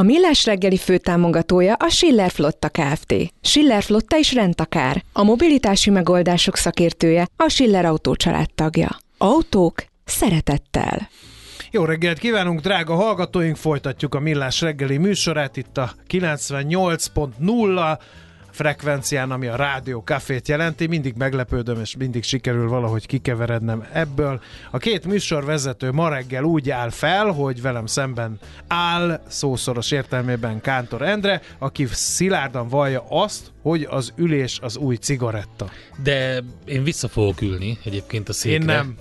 A Millás reggeli főtámogatója a Schiller Flotta Kft. Schiller Flotta is rendtakár. A mobilitási megoldások szakértője a Schiller Autó tagja. Autók szeretettel. Jó reggelt kívánunk, drága hallgatóink! Folytatjuk a Millás reggeli műsorát itt a 98.0 frekvencián, ami a rádió kafét jelenti. Mindig meglepődöm, és mindig sikerül valahogy kikeverednem ebből. A két műsorvezető ma reggel úgy áll fel, hogy velem szemben áll, szószoros értelmében Kántor Endre, aki szilárdan vallja azt, hogy az ülés az új cigaretta. De én vissza fogok ülni egyébként a székre. Én nem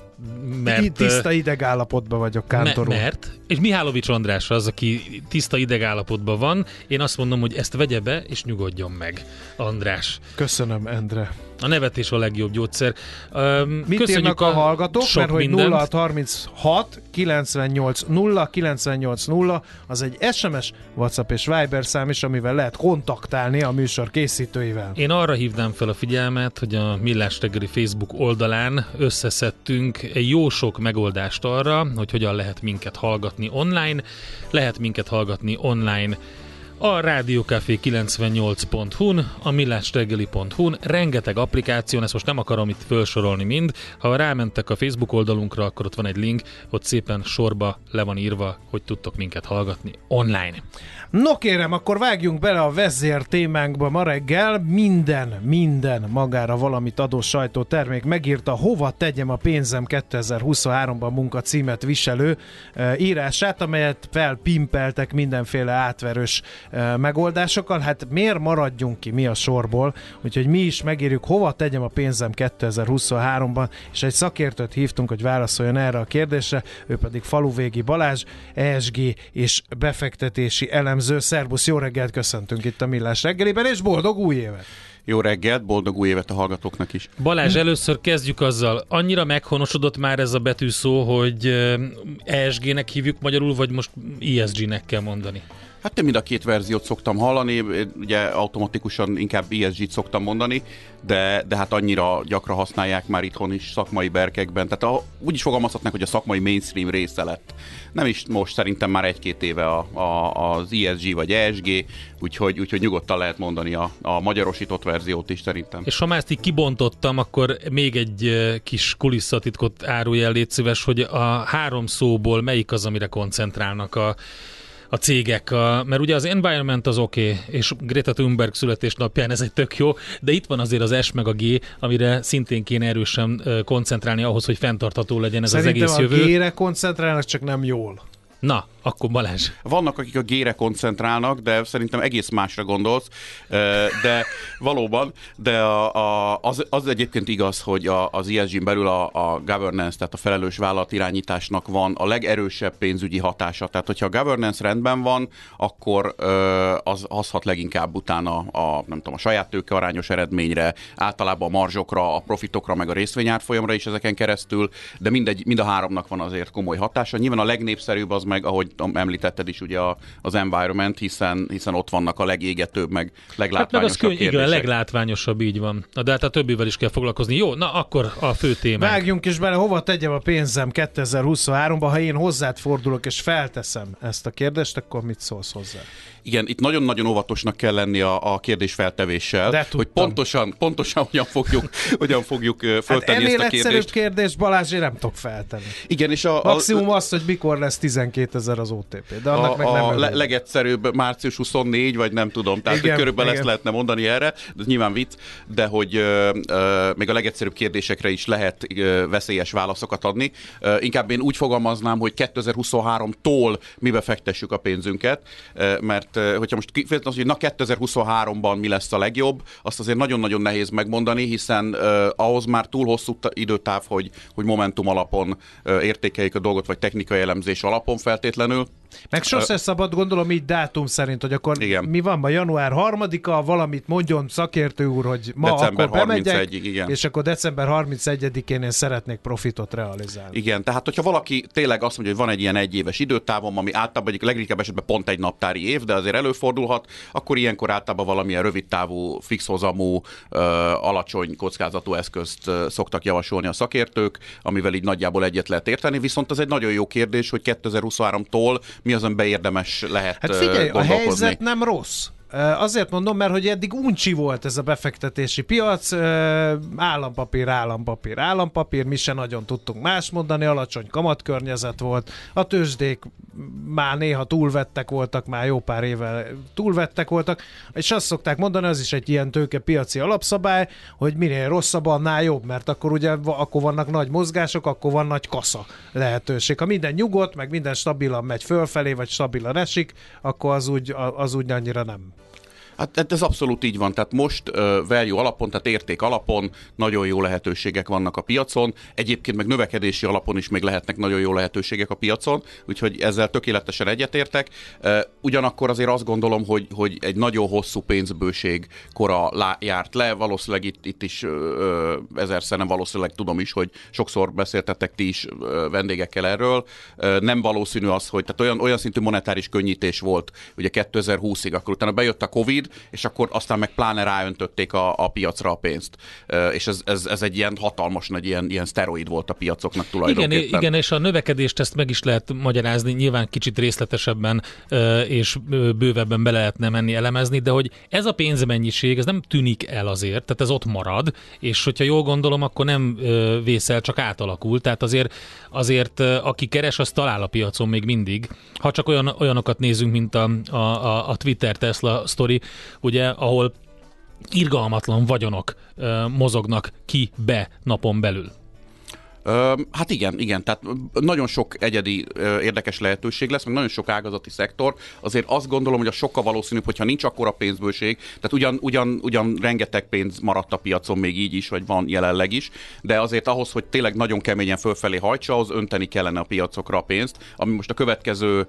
mert, tiszta idegállapotban vagyok, Kántor me, Mert, és Mihálovics András az, aki tiszta idegállapotban van, én azt mondom, hogy ezt vegye be, és nyugodjon meg, András. Köszönöm, Endre. A nevetés a legjobb gyógyszer. Um, Mit írnak a, a hallgatók? Mert hogy 0 36 98 0 98 0 az egy SMS, WhatsApp és Viber szám is, amivel lehet kontaktálni a műsor készítőivel. Én arra hívnám fel a figyelmet, hogy a Millás reggeli Facebook oldalán összeszedtünk egy jó sok megoldást arra, hogy hogyan lehet minket hallgatni online. Lehet minket hallgatni online a Rádiókafé 98.hu-n, a millásreggeli.hu-n, rengeteg applikáción, ezt most nem akarom itt felsorolni mind, ha rámentek a Facebook oldalunkra, akkor ott van egy link, ott szépen sorba le van írva, hogy tudtok minket hallgatni online. No kérem, akkor vágjunk bele a vezér témánkba ma reggel. Minden, minden magára valamit adó sajtótermék megírta, hova tegyem a pénzem 2023-ban munka címet viselő e, írását, amelyet felpimpeltek mindenféle átverős megoldásokkal. Hát miért maradjunk ki mi a sorból? Úgyhogy mi is megírjuk, hova tegyem a pénzem 2023-ban, és egy szakértőt hívtunk, hogy válaszoljon erre a kérdésre, ő pedig Faluvégi Balázs, ESG és befektetési elem elemző. Szerbusz, jó reggelt köszöntünk itt a Millás reggeliben, és boldog új évet! Jó reggelt, boldog új évet a hallgatóknak is. Balázs, először kezdjük azzal. Annyira meghonosodott már ez a betűszó, hogy ESG-nek hívjuk magyarul, vagy most ESG-nek kell mondani? Hát én mind a két verziót szoktam hallani, ugye automatikusan inkább ESG-t szoktam mondani, de, de hát annyira gyakran használják már itthon is szakmai berkekben. Tehát a, úgy is fogalmazhatnak, hogy a szakmai mainstream része lett. Nem is most szerintem már egy-két éve a, a, az ESG vagy ESG, úgyhogy, úgyhogy nyugodtan lehet mondani a, a magyarosított verziót is szerintem. És ha már ezt így kibontottam, akkor még egy kis kulisszatitkot árulj el, légy szíves, hogy a három szóból melyik az, amire koncentrálnak a a cégek, a, mert ugye az environment az oké, okay, és Greta Thunberg születésnapján ez egy tök jó, de itt van azért az S meg a G, amire szintén kéne erősen koncentrálni ahhoz, hogy fenntartható legyen ez Szerintem az egész jövő. Szerintem a G-re koncentrálnak, csak nem jól. Na, akkor Balázs. Vannak, akik a gére koncentrálnak, de szerintem egész másra gondolsz. De valóban, de a, a, az, az egyébként igaz, hogy a, az esg belül a, a governance, tehát a felelős vállalatirányításnak van a legerősebb pénzügyi hatása. Tehát, hogyha a governance rendben van, akkor az, az hat leginkább utána a, nem tudom, a saját tőke arányos eredményre, általában a marzsokra, a profitokra, meg a részvényárfolyamra is ezeken keresztül, de mindegy, mind a háromnak van azért komoly hatása. Nyilván a legnépszerűbb az meg, ahogy említetted is ugye az environment, hiszen, hiszen ott vannak a legégetőbb, meg leglátványosabb hát meg az könyv, igen, leglátványosabb, így van. De hát a többivel is kell foglalkozni. Jó, na akkor a fő téma. Vágjunk is bele, hova tegyem a pénzem 2023-ba, ha én hozzád fordulok és felteszem ezt a kérdést, akkor mit szólsz hozzá? Igen, itt nagyon-nagyon óvatosnak kell lenni a, a kérdés feltevéssel, De hogy pontosan, pontosan hogyan fogjuk, hogyan fogjuk föltenni hát ezt a kérdést. kérdés Balázs, én nem tudok feltenni. Igen, és a, a, Maximum az, hogy mikor lesz 12 ezer az OTP, de annak a, meg nem a le, legegyszerűbb március 24, vagy nem tudom, tehát igen, körülbelül igen. ezt lehetne mondani erre, ez nyilván vicc, de hogy ö, ö, még a legegyszerűbb kérdésekre is lehet ö, veszélyes válaszokat adni. Ö, inkább én úgy fogalmaznám, hogy 2023-tól mi befektessük a pénzünket, ö, mert hogyha most az, hogy na 2023-ban mi lesz a legjobb, azt azért nagyon-nagyon nehéz megmondani, hiszen uh, ahhoz már túl hosszú időtáv, hogy, hogy momentum alapon uh, értékeljük a dolgot, vagy technikai elemzés alapon feltétlenül. Danu. Meg sose szabad gondolom így dátum szerint, hogy akkor Igen. mi van ma január 3-a, valamit mondjon szakértő úr, hogy ma December akkor bemegyek, 31-ig, igen. és akkor december 31-én én szeretnék profitot realizálni. Igen, tehát hogyha valaki tényleg azt mondja, hogy van egy ilyen egyéves időtávom, ami általában egyik legritkább esetben pont egy naptári év, de azért előfordulhat, akkor ilyenkor általában valamilyen rövidtávú, fixhozamú, alacsony kockázatú eszközt szoktak javasolni a szakértők, amivel így nagyjából egyet lehet érteni, viszont az egy nagyon jó kérdés, hogy 2023-tól mi az, amiben érdemes lehet Hát figyelj, a helyzet nem rossz. Azért mondom, mert hogy eddig uncsi volt ez a befektetési piac, állampapír, állampapír, állampapír, mi se nagyon tudtunk más mondani, alacsony kamatkörnyezet volt, a tőzsdék már néha túlvettek voltak, már jó pár éve túlvettek voltak, és azt szokták mondani, az is egy ilyen tőkepiaci alapszabály, hogy minél rosszabb, annál jobb, mert akkor ugye akkor vannak nagy mozgások, akkor van nagy kasza lehetőség. Ha minden nyugodt, meg minden stabilan megy fölfelé, vagy stabilan esik, akkor az úgy, az úgy annyira nem. Hát hát ez abszolút így van. Tehát most uh, value alapon, tehát érték alapon nagyon jó lehetőségek vannak a piacon. Egyébként meg növekedési alapon is még lehetnek nagyon jó lehetőségek a piacon, úgyhogy ezzel tökéletesen egyetértek. Uh, ugyanakkor azért azt gondolom, hogy, hogy egy nagyon hosszú pénzbőség kora lá, járt le. Valószínűleg itt, itt is uh, ezerszer nem valószínűleg tudom is, hogy sokszor beszéltetek ti is uh, vendégekkel erről. Uh, nem valószínű az, hogy tehát olyan, olyan szintű monetáris könnyítés volt ugye 2020-ig, akkor utána bejött a Covid, és akkor aztán meg pláne ráöntötték a, a piacra a pénzt. És ez, ez, ez egy ilyen hatalmas nagy ilyen, ilyen szteroid volt a piacoknak Igen, tulajdonképpen. igen, és a növekedést ezt meg is lehet magyarázni, nyilván kicsit részletesebben és bővebben bele lehetne menni elemezni, de hogy ez a pénzmennyiség, ez nem tűnik el azért, tehát ez ott marad, és hogyha jól gondolom, akkor nem vészel, csak átalakul, tehát azért, azért aki keres, az talál a piacon még mindig. Ha csak olyan, olyanokat nézünk, mint a, a, a, Twitter Tesla sztori, ugye, ahol irgalmatlan vagyonok ö, mozognak ki be napon belül. Hát igen, igen, tehát nagyon sok egyedi érdekes lehetőség lesz, meg nagyon sok ágazati szektor. Azért azt gondolom, hogy a sokkal valószínűbb, hogyha nincs akkora pénzbőség, tehát ugyan, ugyan, ugyan rengeteg pénz maradt a piacon még így is, vagy van jelenleg is, de azért ahhoz, hogy tényleg nagyon keményen fölfelé hajtsa, az önteni kellene a piacokra a pénzt, ami most a következő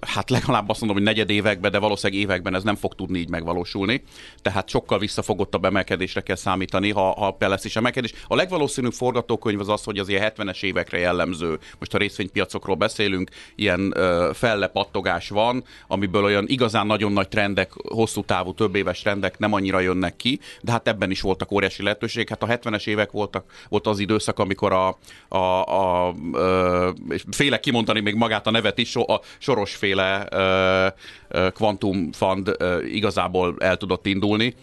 hát legalább azt mondom, hogy negyed években, de valószínűleg években ez nem fog tudni így megvalósulni. Tehát sokkal visszafogottabb emelkedésre kell számítani, ha, ha lesz is emelkedés. A legvalószínűbb forgatókönyv az az, hogy az ilyen 70-es évekre jellemző, most a részvénypiacokról beszélünk, ilyen ö, fellepattogás van, amiből olyan igazán nagyon nagy trendek, hosszú távú, több éves trendek nem annyira jönnek ki, de hát ebben is voltak óriási lehetőségek. Hát a 70-es évek voltak, volt az időszak, amikor a, a, a ö, és félek kimondani még magát a nevet is, a soros féle Quantum Fund igazából el tudott indulni,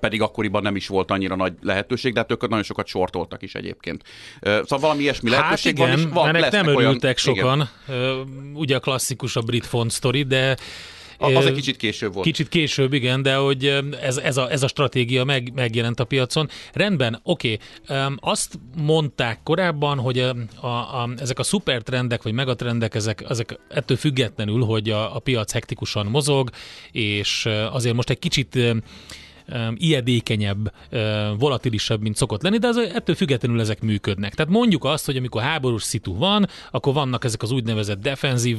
pedig akkoriban nem is volt annyira nagy lehetőség, de hát ők nagyon sokat sortoltak is egyébként. Szóval valami ilyesmi Hát lehetőség igen, van, és van, ennek nem olyan, örültek igen. sokan. Igen. Ugye a klasszikus a brit font sztori, de Az egy kicsit később volt. Kicsit később, igen, de hogy ez, ez, a, ez a stratégia meg, megjelent a piacon. Rendben, oké. Okay. Azt mondták korábban, hogy a, a, a, ezek a szupertrendek, vagy megatrendek, ezek, ezek ettől függetlenül, hogy a, a piac hektikusan mozog, és azért most egy kicsit ijedékenyebb, volatilisebb, mint szokott lenni, de az, ettől függetlenül ezek működnek. Tehát mondjuk azt, hogy amikor háborús szitu van, akkor vannak ezek az úgynevezett defenzív,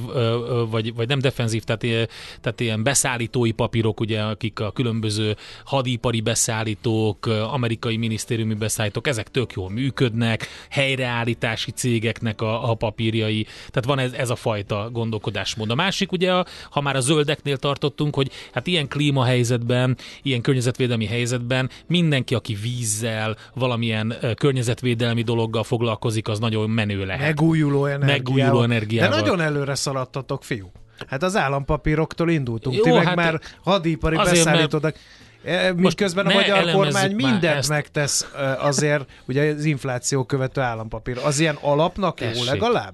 vagy, vagy nem defenzív, tehát, tehát ilyen beszállítói papírok, ugye, akik a különböző hadipari beszállítók, amerikai minisztériumi beszállítók, ezek tök jól működnek, helyreállítási cégeknek a, a papírjai, tehát van ez, ez a fajta gondolkodásmód. A másik ugye, ha már a zöldeknél tartottunk, hogy hát ilyen klímahelyzetben, ilyen környezetvédelmi helyzetben mindenki, aki vízzel, valamilyen környezetvédelmi dologgal foglalkozik, az nagyon menő lehet. Megújuló energiával. Megújuló energiával. De nagyon előre szaladtatok, fiú. Hát az állampapíroktól indultunk. Jó, Ti meg hát már hadipari beszállítódak. E, Miközben a magyar kormány mindent ezt. megtesz e, azért, ugye az infláció követő állampapír. Az ilyen alapnak jó Tessék. legalább?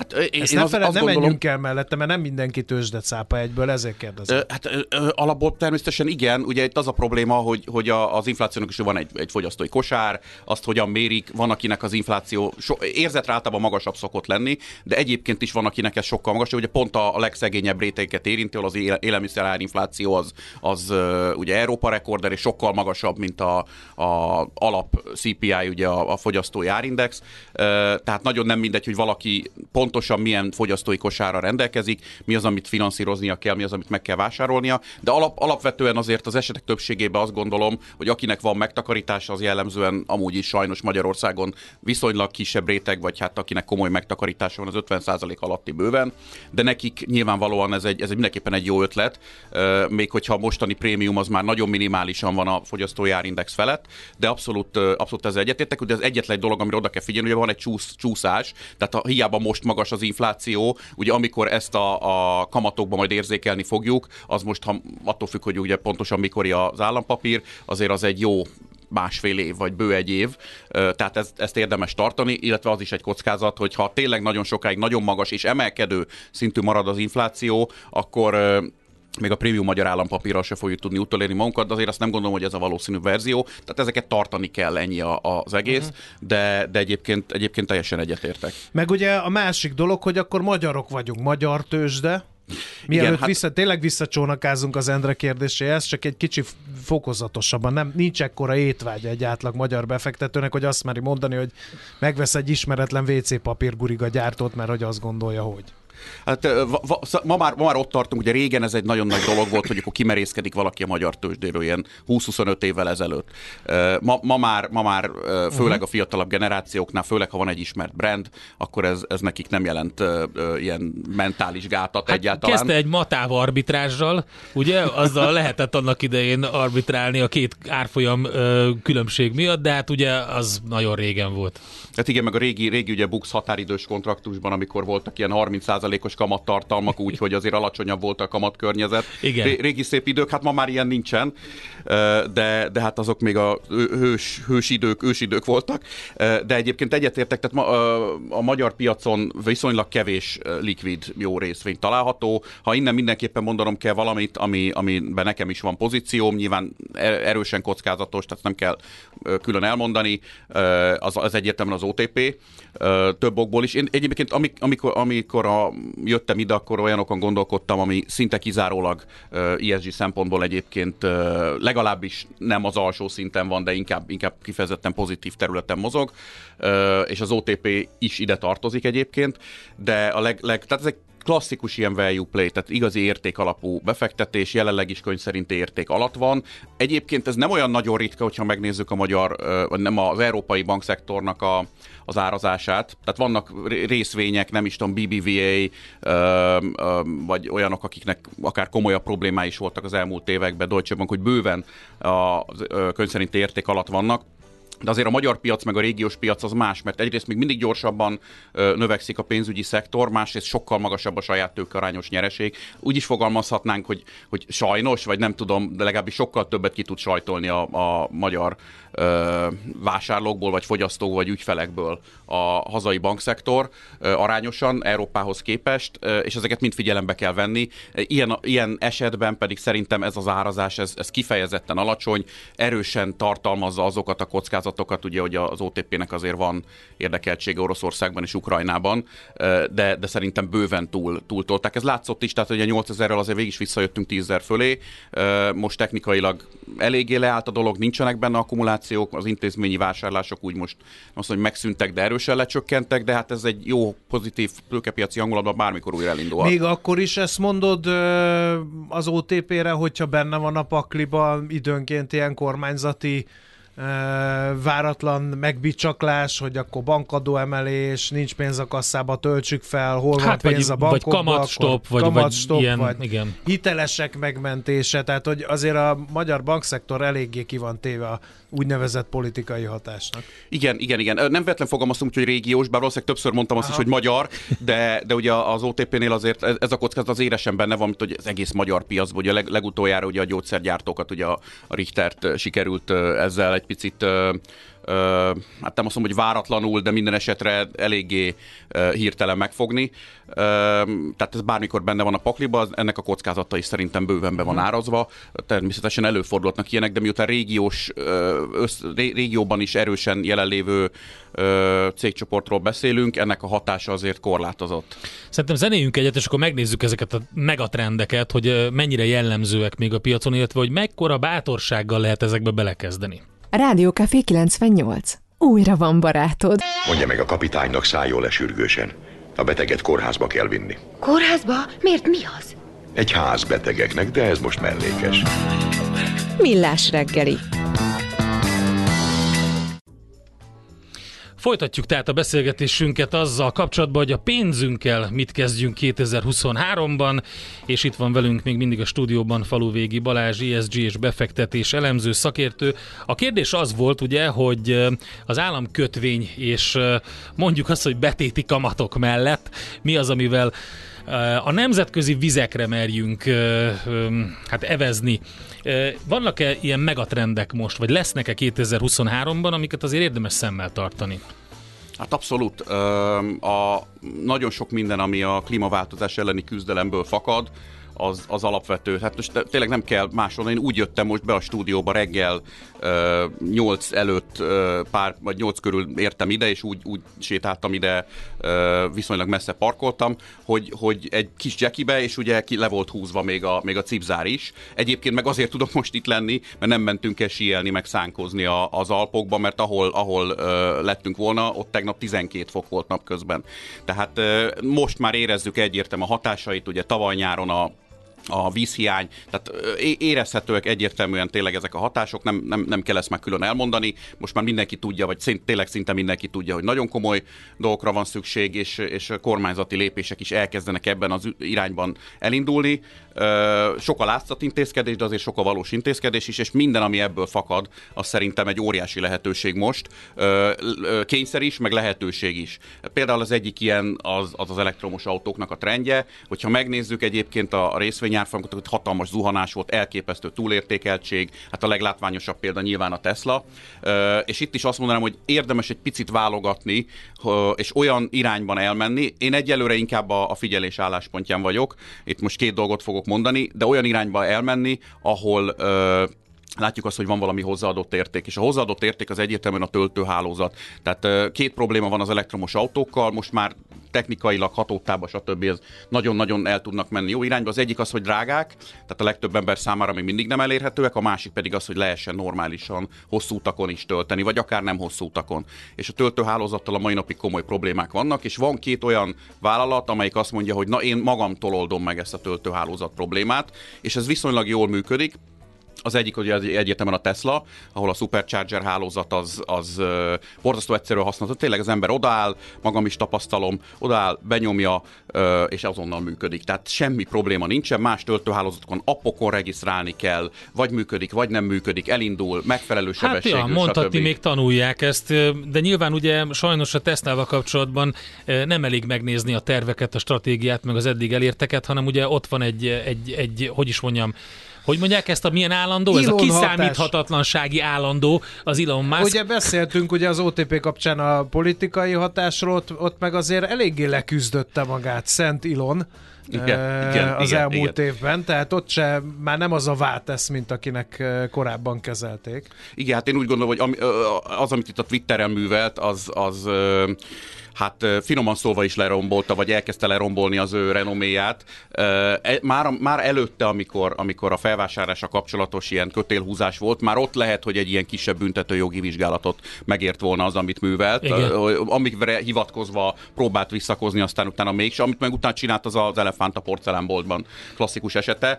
Hát, én, Ezt ne az, feled, azt ne gondolom, menjünk el mellette, mert nem mindenki tőzsdet szápa egyből, ezért kérdezem. Hát alapból természetesen igen, ugye itt az a probléma, hogy, hogy a, az inflációnak is van egy, egy fogyasztói kosár, azt hogyan mérik, van akinek az infláció so, érzetre általában magasabb szokott lenni, de egyébként is van akinek ez sokkal magasabb, ugye pont a, a legszegényebb rétegeket érinti, ahol az éle- élelmiszerárinfláció az, az ugye Európa rekorder, és sokkal magasabb, mint a, a alap CPI, ugye a, a fogyasztói árindex, tehát nagyon nem mindegy, hogy valaki pont pontosan milyen fogyasztói kosára rendelkezik, mi az, amit finanszíroznia kell, mi az, amit meg kell vásárolnia, de alap, alapvetően azért az esetek többségében azt gondolom, hogy akinek van megtakarítása, az jellemzően amúgy is sajnos Magyarországon viszonylag kisebb réteg, vagy hát akinek komoly megtakarítása van, az 50% alatti bőven, de nekik nyilvánvalóan ez egy, ez mindenképpen egy jó ötlet, még hogyha a mostani prémium az már nagyon minimálisan van a fogyasztói árindex felett, de abszolút, abszolút ezzel egyetértek, hogy ez egyetlen egy dolog, amire oda kell figyelni, hogy van egy csúsz, csúszás, tehát ha hiába most magas az infláció, ugye amikor ezt a, a kamatokban majd érzékelni fogjuk, az most ha, attól függ, hogy ugye pontosan mikor az állampapír, azért az egy jó másfél év, vagy bő egy év, tehát ezt, ezt érdemes tartani, illetve az is egy kockázat, hogy ha tényleg nagyon sokáig nagyon magas és emelkedő szintű marad az infláció, akkor még a prémium magyar állampapírral se fogjuk tudni utolérni magunkat, de azért azt nem gondolom, hogy ez a valószínű verzió. Tehát ezeket tartani kell ennyi a, az egész, uh-huh. de, de egyébként, egyébként teljesen egyetértek. Meg ugye a másik dolog, hogy akkor magyarok vagyunk, magyar tőzsde, Mielőtt Igen, hát... vissza, tényleg visszacsónakázunk az Endre kérdéséhez, csak egy kicsi fokozatosabban. Nem, nincs ekkora étvágy egy átlag magyar befektetőnek, hogy azt meri mondani, hogy megvesz egy ismeretlen WC papírguriga gyártót, mert hogy azt gondolja, hogy. Hát, ma, már, ma már ott tartunk, ugye régen ez egy nagyon nagy dolog volt, hogy akkor kimerészkedik valaki a magyar tőzsdéről ilyen 20-25 évvel ezelőtt. Ma, ma, már, ma már főleg a fiatalabb generációknál, főleg ha van egy ismert brand, akkor ez, ez nekik nem jelent ilyen mentális gátat hát egyáltalán. Kezdte egy matáv arbitrázsal, ugye? Azzal lehetett annak idején arbitrálni a két árfolyam különbség miatt, de hát ugye az nagyon régen volt. Hát igen, meg a régi, régi ugye Bux határidős kontraktusban, amikor voltak ilyen 30%-os kamattartalmak, úgy, hogy azért alacsonyabb volt a kamatkörnyezet. Igen. Ré, régi szép idők, hát ma már ilyen nincsen, de, de hát azok még a hős, hős idők, ős idők voltak. De egyébként egyetértek, tehát ma, a magyar piacon viszonylag kevés likvid jó részvény található. Ha innen mindenképpen mondanom kell valamit, ami, amiben nekem is van pozícióm, nyilván erősen kockázatos, tehát nem kell külön elmondani, az, az egyértelműen az OTP, több okból is. Én egyébként amikor, amikor a, jöttem ide, akkor olyanokon gondolkodtam, ami szinte kizárólag ESG szempontból egyébként legalábbis nem az alsó szinten van, de inkább, inkább kifejezetten pozitív területen mozog, és az OTP is ide tartozik egyébként, de a leg, leg tehát ezek klasszikus ilyen value play, tehát igazi érték alapú befektetés, jelenleg is könyv szerinti érték alatt van. Egyébként ez nem olyan nagyon ritka, hogyha megnézzük a magyar, vagy nem az európai bankszektornak a, az árazását. Tehát vannak részvények, nem is tudom, BBVA, vagy olyanok, akiknek akár komolyabb problémái is voltak az elmúlt években, Deutsche Bank, hogy bőven a könyv szerinti érték alatt vannak de azért a magyar piac meg a régiós piac az más, mert egyrészt még mindig gyorsabban növekszik a pénzügyi szektor, másrészt sokkal magasabb a saját tőkearányos nyereség. Úgy is fogalmazhatnánk, hogy, hogy sajnos, vagy nem tudom, de legalábbis sokkal többet ki tud sajtolni a, a magyar ö, vásárlókból, vagy fogyasztók, vagy ügyfelekből a hazai bankszektor ö, arányosan Európához képest, ö, és ezeket mind figyelembe kell venni. Ilyen, ilyen esetben pedig szerintem ez az árazás, ez, ez kifejezetten alacsony, erősen tartalmazza azokat a kockázatokat, ugye, hogy az OTP-nek azért van érdekeltsége Oroszországban és Ukrajnában, de, de szerintem bőven túl, túltolták. Ez látszott is, tehát a 8000-rel azért végig is visszajöttünk 10 fölé, most technikailag eléggé leállt a dolog, nincsenek benne akkumulációk, az intézményi vásárlások úgy most azt hogy megszűntek, de erősen lecsökkentek, de hát ez egy jó, pozitív tőkepiaci hangulatban bármikor újra elindul. Még akkor is ezt mondod az OTP-re, hogyha benne van a pakliban időnként ilyen kormányzati váratlan megbicsaklás, hogy akkor bankadó emelés, nincs pénz a kasszába, töltsük fel, hol hát van pénz vagy, a bankokba, vagy kamatstop, vagy, kamatstop, vagy, ilyen, vagy igen. hitelesek megmentése, tehát hogy azért a magyar bankszektor eléggé ki van téve a úgynevezett politikai hatásnak. Igen, igen, igen. Nem véletlen fogalmaztunk, hogy régiós, bár valószínűleg többször mondtam azt Aha. is, hogy magyar, de, de ugye az OTP-nél azért ez a kockázat az éresen benne van, mint hogy az egész magyar piac, ugye leg, legutoljára ugye a gyógyszergyártókat, ugye a, a Richtert sikerült ezzel egy picit hát nem azt mondom, hogy váratlanul, de minden esetre eléggé hirtelen megfogni. Tehát ez bármikor benne van a pakliba, ennek a kockázata is szerintem bőven be van mhm. árazva. Természetesen előfordulhatnak ilyenek, de miután régiós, össz, régióban is erősen jelenlévő cégcsoportról beszélünk, ennek a hatása azért korlátozott. Szerintem zenéjünk egyet, és akkor megnézzük ezeket a megatrendeket, hogy mennyire jellemzőek még a piacon, illetve hogy mekkora bátorsággal lehet ezekbe belekezdeni. Rádió Café 98. Újra van barátod. Mondja meg a kapitánynak szálljon le sürgősen. A beteget kórházba kell vinni. Kórházba? Miért mi az? Egy ház betegeknek, de ez most mellékes. Millás reggeli. Folytatjuk tehát a beszélgetésünket azzal kapcsolatban, hogy a pénzünkkel mit kezdjünk 2023-ban, és itt van velünk még mindig a stúdióban Faluvégi Balázs, ESG és befektetés elemző szakértő. A kérdés az volt ugye, hogy az államkötvény és mondjuk azt, hogy betéti kamatok mellett mi az, amivel a nemzetközi vizekre merjünk hát evezni. Vannak-e ilyen megatrendek most, vagy lesznek-e 2023-ban, amiket azért érdemes szemmel tartani? Hát abszolút. A, nagyon sok minden, ami a klímaváltozás elleni küzdelemből fakad, az, az alapvető. Hát most tényleg nem kell másolni. Én úgy jöttem most be a stúdióba reggel uh, 8 előtt uh, pár, vagy 8 körül értem ide, és úgy, úgy sétáltam ide, uh, viszonylag messze parkoltam, hogy, hogy egy kis jackibe, és ugye ki le volt húzva még a, még a cipzár is. Egyébként meg azért tudok most itt lenni, mert nem mentünk el síelni, meg szánkozni a, az Alpokba, mert ahol, ahol uh, lettünk volna, ott tegnap 12 fok volt napközben. Tehát uh, most már érezzük egyértelműen a hatásait, ugye tavaly nyáron a a vízhiány, tehát érezhetőek egyértelműen tényleg ezek a hatások, nem, nem, nem kell ezt már külön elmondani, most már mindenki tudja, vagy szint, tényleg szinte mindenki tudja, hogy nagyon komoly dolgokra van szükség, és, és kormányzati lépések is elkezdenek ebben az irányban elindulni. Sok a látszat intézkedés, de azért sok a valós intézkedés is, és minden, ami ebből fakad, az szerintem egy óriási lehetőség most. Kényszer is, meg lehetőség is. Például az egyik ilyen az az, az elektromos autóknak a trendje, hogyha megnézzük egyébként a részvényárfolyamokat, hogy hatalmas zuhanás volt, elképesztő túlértékeltség, hát a leglátványosabb példa nyilván a Tesla. És itt is azt mondanám, hogy érdemes egy picit válogatni, és olyan irányban elmenni. Én egyelőre inkább a figyelés álláspontján vagyok. Itt most két dolgot fogok mondani, de olyan irányba elmenni, ahol látjuk azt, hogy van valami hozzáadott érték, és a hozzáadott érték az egyértelműen a töltőhálózat. Tehát két probléma van az elektromos autókkal, most már technikailag hatótába, stb. ez nagyon-nagyon el tudnak menni jó irányba. Az egyik az, hogy drágák, tehát a legtöbb ember számára még mindig nem elérhetőek, a másik pedig az, hogy lehessen normálisan hosszú utakon is tölteni, vagy akár nem hosszú utakon. És a töltőhálózattal a mai napig komoly problémák vannak, és van két olyan vállalat, amelyik azt mondja, hogy na én magamtól oldom meg ezt a töltőhálózat problémát, és ez viszonylag jól működik. Az egyik ugye egyértelműen a Tesla, ahol a Supercharger hálózat az, az borzasztó egyszerű használható. Tényleg az ember odaáll, magam is tapasztalom, odaáll, benyomja, és azonnal működik. Tehát semmi probléma nincsen, más töltőhálózatokon appokon regisztrálni kell, vagy működik, vagy nem működik, elindul, megfelelő sebességű, Hát ja, mondhatni stb. még tanulják ezt, de nyilván ugye sajnos a Tesla-val kapcsolatban nem elég megnézni a terveket, a stratégiát, meg az eddig elérteket, hanem ugye ott van egy, egy, egy hogy is mondjam, hogy mondják ezt a milyen állandó? Elon Ez a kiszámíthatatlansági hatás. állandó az Elon Musk. Ugye beszéltünk ugye az OTP kapcsán a politikai hatásról, ott, ott meg azért eléggé leküzdötte magát Szent Elon. Igen, igen, az igen, elmúlt igen. évben, tehát ott se már nem az a váltesz, mint akinek korábban kezelték. Igen, hát én úgy gondolom, hogy az, amit itt a Twitteren művelt, az, az hát finoman szóval is lerombolta, vagy elkezdte lerombolni az ő renoméját. E, már, már előtte, amikor, amikor a felvásárlása kapcsolatos ilyen kötélhúzás volt, már ott lehet, hogy egy ilyen kisebb büntető jogi vizsgálatot megért volna az, amit művelt, Igen. amikre hivatkozva próbált visszakozni, aztán utána mégis, amit meg utána csinált, az az elefánt a porcelánboltban klasszikus esete.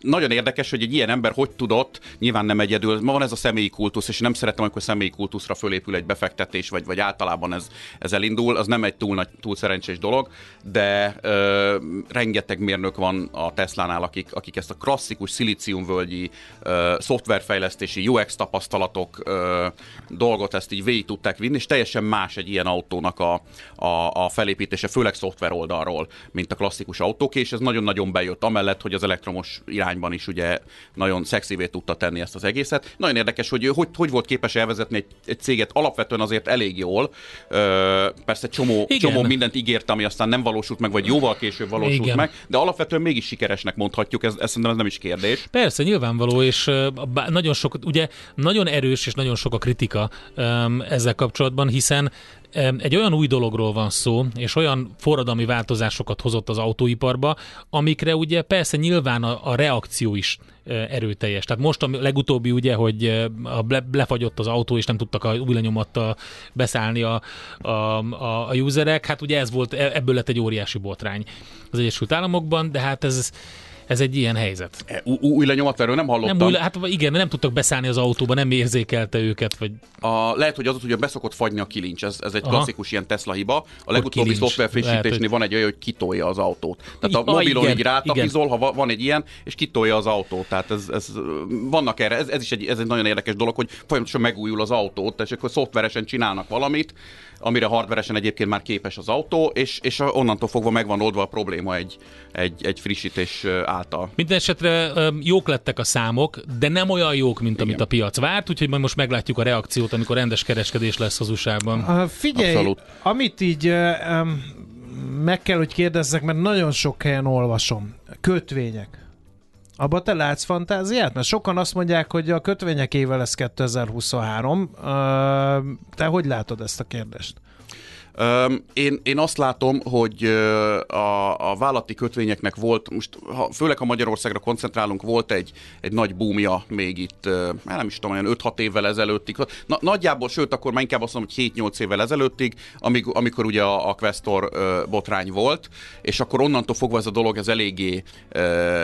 Nagyon érdekes, hogy egy ilyen ember hogy tudott, nyilván nem egyedül, ma van ez a személyi kultusz, és nem szeretem, amikor személyi kultuszra fölépül egy befektetés, vagy, vagy általában ez, ez elindul, az nem egy túl, nagy, túl szerencsés dolog, de ö, rengeteg mérnök van a Tesla-nál, akik, akik ezt a klasszikus szilíciumvölgyi ö, szoftverfejlesztési UX tapasztalatok ö, dolgot ezt így végig tudták vinni, és teljesen más egy ilyen autónak a, a, a felépítése, főleg szoftver oldalról, mint a klasszikus autók, és ez nagyon-nagyon bejött, amellett, hogy az elektromos irányban is ugye nagyon szexivé tudta tenni ezt az egészet. Nagyon érdekes, hogy hogy, hogy volt képes elvezetni egy, egy céget alapvetően azért elég jól, ö, persze csomó, csomó mindent ígért, ami aztán nem valósult meg, vagy jóval később valósult Igen. meg, de alapvetően mégis sikeresnek mondhatjuk, ez, ez szerintem ez nem is kérdés. Persze, nyilvánvaló, és nagyon sok, ugye nagyon erős és nagyon sok a kritika ezzel kapcsolatban, hiszen egy olyan új dologról van szó, és olyan forradalmi változásokat hozott az autóiparba, amikre ugye persze nyilván a, a reakció is erőteljes. Tehát most a legutóbbi ugye, hogy lefagyott az autó, és nem tudtak a új lenyomattal beszállni a, a, a, a userek, hát ugye ez volt, e, ebből lett egy óriási botrány az Egyesült Államokban, de hát ez ez egy ilyen helyzet. E, új lenyomat, erről nem hallottam. Nem új, hát igen, nem tudtak beszállni az autóba, nem érzékelte őket. Vagy... A, lehet, hogy az, hogy beszokott fagyni a kilincs, ez, ez egy Aha. klasszikus ilyen Tesla hiba. A legutóbbi szoftver frissítésnél hogy... van egy olyan, hogy kitolja az autót. Tehát a ja, mobilon igen, így rátapizol, ha van egy ilyen, és kitolja az autót. Tehát ez, ez vannak erre, ez, ez is egy, ez egy nagyon érdekes dolog, hogy folyamatosan megújul az autót, és akkor szoftveresen csinálnak valamit, amire hardveresen egyébként már képes az autó, és, és onnantól fogva megvan oldva a probléma egy, egy, egy frissítés által. Minden esetre jók lettek a számok, de nem olyan jók, mint Igen. amit a piac várt, úgyhogy majd most meglátjuk a reakciót, amikor rendes kereskedés lesz az USA-ban. Figyelj, Abszolút. amit így um, meg kell, hogy kérdezzek, mert nagyon sok helyen olvasom. Kötvények. Abba te látsz fantáziát? Mert sokan azt mondják, hogy a kötvények éve lesz 2023. Te hogy látod ezt a kérdést? Én, én azt látom, hogy a, a vállati kötvényeknek volt, most ha, főleg a Magyarországra koncentrálunk, volt egy, egy nagy búmja még itt, hát nem is tudom, olyan 5-6 évvel ezelőttig. Na, nagyjából, sőt, akkor már inkább azt mondom, hogy 7-8 évvel ezelőttig, amíg, amikor ugye a, a Questor botrány volt, és akkor onnantól fogva ez a dolog ez eléggé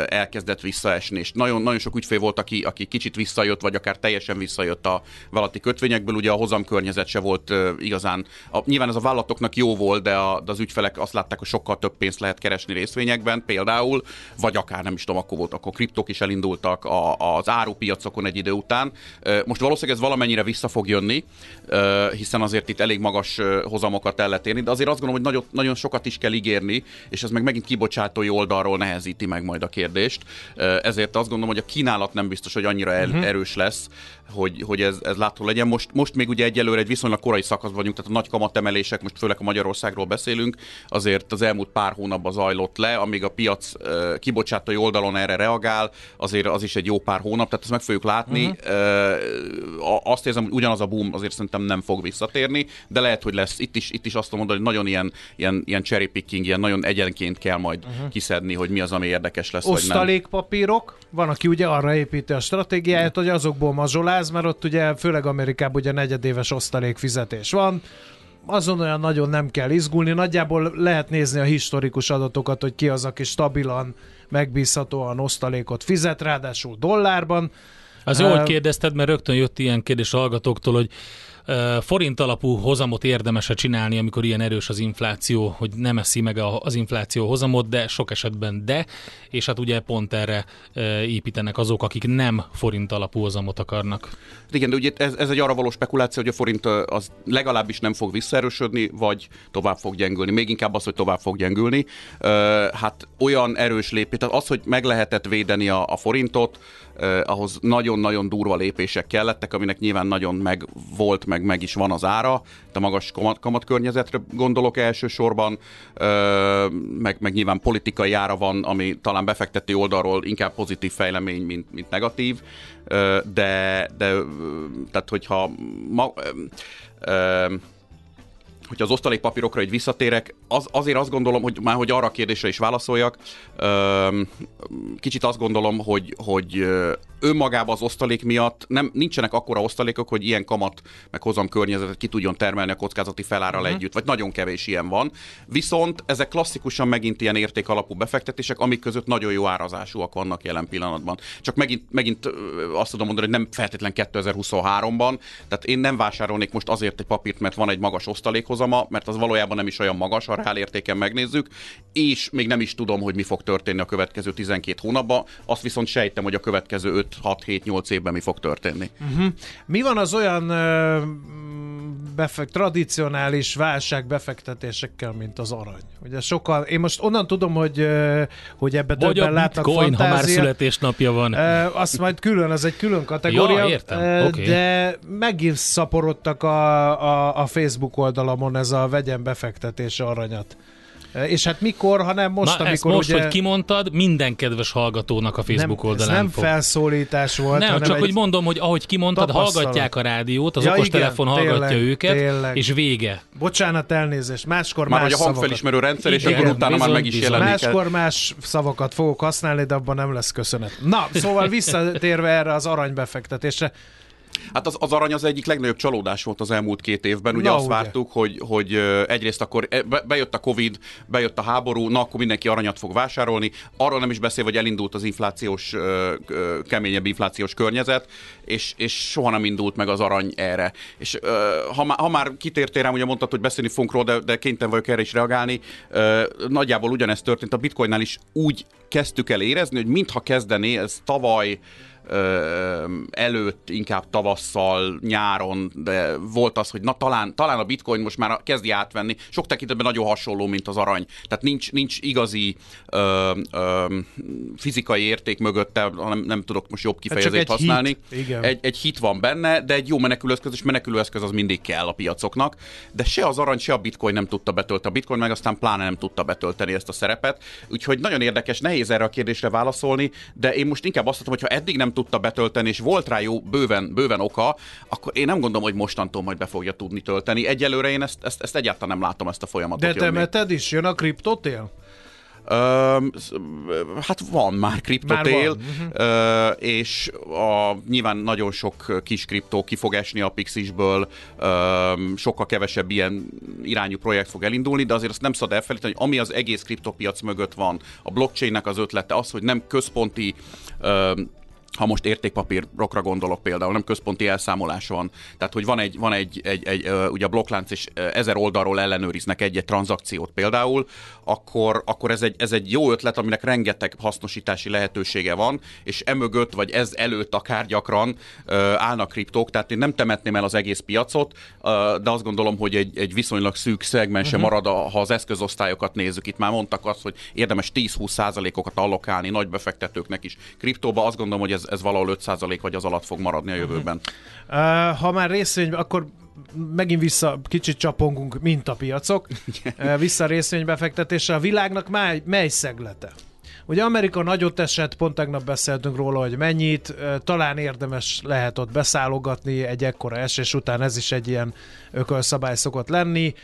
elkezdett visszaesni, és nagyon, nagyon sok ügyfél volt, aki, aki kicsit visszajött, vagy akár teljesen visszajött a vállalati kötvényekből, ugye a hozam környezet se volt igazán, a, nyilván ez a vállalat vállalatoknak jó volt, de, a, de az ügyfelek azt látták, hogy sokkal több pénzt lehet keresni részvényekben, például, vagy akár nem is tudom, akkor volt, akkor kriptok is elindultak a, az árupiacokon egy idő után. Most valószínűleg ez valamennyire vissza fog jönni, hiszen azért itt elég magas hozamokat el lehet érni, de azért azt gondolom, hogy nagyon, nagyon sokat is kell ígérni, és ez meg megint kibocsátói oldalról nehezíti meg majd a kérdést. Ezért azt gondolom, hogy a kínálat nem biztos, hogy annyira el, uh-huh. erős lesz, hogy, hogy ez, ez látható legyen. Most, most még ugye egyelőre egy viszonylag korai szakasz vagyunk, tehát a nagy kamatemelések, most főleg a Magyarországról beszélünk, azért az elmúlt pár hónapban zajlott le, amíg a piac kibocsátói oldalon erre reagál, azért az is egy jó pár hónap, tehát ezt meg fogjuk látni. Uh-huh. Azt érzem, hogy ugyanaz a boom azért szerintem nem fog visszatérni, de lehet, hogy lesz. Itt is, itt is azt mondani, hogy nagyon ilyen, ilyen, ilyen cherry picking, ilyen nagyon egyenként kell majd uh-huh. kiszedni, hogy mi az, ami érdekes lesz, Osztalékpapírok, van, aki ugye arra építi a stratégiáját, hogy azokból mazsoláz, mert ott ugye főleg Amerikában ugye negyedéves osztalék fizetés van, azon olyan nagyon nem kell izgulni, nagyjából lehet nézni a historikus adatokat, hogy ki az, aki stabilan, megbízhatóan osztalékot fizet, ráadásul dollárban. Az jó, hogy kérdezted, mert rögtön jött ilyen kérdés a hallgatóktól, hogy forint alapú hozamot érdemes csinálni, amikor ilyen erős az infláció, hogy nem eszi meg az infláció hozamot, de sok esetben de, és hát ugye pont erre építenek azok, akik nem forint alapú hozamot akarnak. Igen, de ugye ez, ez egy arra való spekuláció, hogy a forint az legalábbis nem fog visszaerősödni, vagy tovább fog gyengülni. Még inkább az, hogy tovább fog gyengülni. Hát olyan erős lépés, tehát az, hogy meg lehetett védeni a, a forintot, eh, ahhoz nagyon-nagyon durva lépések kellettek, aminek nyilván nagyon meg volt, meg meg is van az ára, de magas kamat, kamatkörnyezetre gondolok elsősorban, eh, meg, meg nyilván politikai ára van, ami talán befektető oldalról inkább pozitív fejlemény, mint, mint negatív, eh, de, de tehát hogyha ma, eh, hogyha az osztalékpapírokra egy visszatérek, az, azért azt gondolom, hogy már hogy arra a kérdésre is válaszoljak, kicsit azt gondolom, hogy, hogy önmagában az osztalék miatt nem, nincsenek akkora osztalékok, hogy ilyen kamat meg hozam környezetet ki tudjon termelni a kockázati felárral uh-huh. együtt, vagy nagyon kevés ilyen van. Viszont ezek klasszikusan megint ilyen értékalapú befektetések, amik között nagyon jó árazásúak vannak jelen pillanatban. Csak megint, megint azt tudom mondani, hogy nem feltétlen 2023-ban, tehát én nem vásárolnék most azért egy papírt, mert van egy magas osztalékhozama, mert az valójában nem is olyan magas, ha értéken megnézzük, és még nem is tudom, hogy mi fog történni a következő 12 hónapban. Azt viszont sejtem, hogy a következő 5 6-7-8 évben mi fog történni. Uh-huh. Mi van az olyan uh, befekt, tradicionális válság befektetésekkel, mint az arany? Ugye sokan, én most onnan tudom, hogy, hogy ebbe Vagy többen látnak bitcoin, ha már születésnapja van. Uh, azt majd külön, az egy külön kategória. Ja, értem. Uh, okay. De megint szaporodtak a, a, a Facebook oldalamon ez a vegyen befektetés aranyat És hát mikor, hanem most, Na, amikor most, ugye... hogy kimondtad, minden kedves hallgatónak a Facebook nem, oldalán ez nem fog. felszólítás volt, Nem, hanem csak egy... hogy mondom, hogy ahogy kimondtad, tapasztalat. hallgatják a rádiót, az Ja, okostelefon igen, hallgatja tényleg, őket, tényleg. és vége. Bocsánat, elnézést. Máskor Már más hogy a hangfelismerő rendszer, és Igen, akkor utána már bizony, meg is bizony. jelenik. Máskor más szavakat fogok használni, de abban nem lesz köszönet. Na, szóval visszatérve erre az aranybefektetésre, Hát az, az arany az egyik legnagyobb csalódás volt az elmúlt két évben. Ugye Na, azt ugye. vártuk, hogy, hogy egyrészt akkor e- be- bejött a Covid, bejött a háború, na akkor mindenki aranyat fog vásárolni. Arról nem is beszél, hogy elindult az inflációs, keményebb inflációs környezet, és, és soha nem indult meg az arany erre. És ha, má, ha már kitértél rám, ugye mondtad, hogy beszélni fogunk róla, de, de kénytelen vagyok erre is reagálni. Nagyjából ugyanezt történt a bitcoinnál is úgy kezdtük el érezni, hogy mintha kezdené ez tavaly előtt, inkább tavasszal, nyáron, de volt az, hogy na talán, talán a bitcoin most már kezdi átvenni. Sok tekintetben nagyon hasonló, mint az arany. Tehát nincs, nincs igazi ö, ö, fizikai érték mögötte, hanem nem tudok most jobb kifejezést Hát egy használni. hit, igen. Egy, egy hit van benne, de egy jó menekülőeszköz, és menekülőeszköz az mindig kell a piacoknak. De se az arany, se a bitcoin nem tudta betölteni. A bitcoin meg aztán pláne nem tudta betölteni ezt a szerepet. Úgyhogy nagyon érdekes, nehéz erre a kérdésre válaszolni, de én most inkább azt mondom, hogy ha eddig nem tudta betölteni, és volt rá jó bőven, bőven oka, akkor én nem gondolom, hogy mostantól majd be fogja tudni tölteni. Egyelőre én ezt, ezt, ezt egyáltalán nem látom ezt a folyamatot. de te meted is, jön a kriptotél? Öm, hát van már kriptotél, ö, és a, nyilván nagyon sok kis kriptó ki fog esni a Pixisből, öm, sokkal kevesebb ilyen irányú projekt fog elindulni, de azért azt nem szabad elfelejteni, hogy ami az egész kriptopiac mögött van, a blockchainnek az ötlete az, hogy nem központi öm, ha most értékpapírokra gondolok például, nem központi elszámolás van. Tehát, hogy van egy, van egy, egy, egy ugye a blokklánc, és ezer oldalról ellenőriznek egy-egy tranzakciót például, akkor, akkor ez, egy, ez egy jó ötlet, aminek rengeteg hasznosítási lehetősége van, és emögött, vagy ez előtt akár gyakran állnak kriptók, tehát én nem temetném el az egész piacot, de azt gondolom, hogy egy, egy viszonylag szűk szegmense uh-huh. marad, a- ha az eszközosztályokat nézzük. Itt már mondtak azt, hogy érdemes 10-20 százalékokat allokálni nagy befektetőknek is kriptóba, azt gondolom, hogy ez, ez valahol 5 százalék vagy az alatt fog maradni a jövőben. Uh, ha már részvény, akkor megint vissza, kicsit csapongunk, mint a piacok. Vissza részvénybefektetésre. A világnak mely, mely szeglete? Ugye Amerika nagyot esett, pont tegnap beszéltünk róla, hogy mennyit, talán érdemes lehet ott beszálogatni egy ekkora esés után, ez is egy ilyen ökölszabály szokott lenni.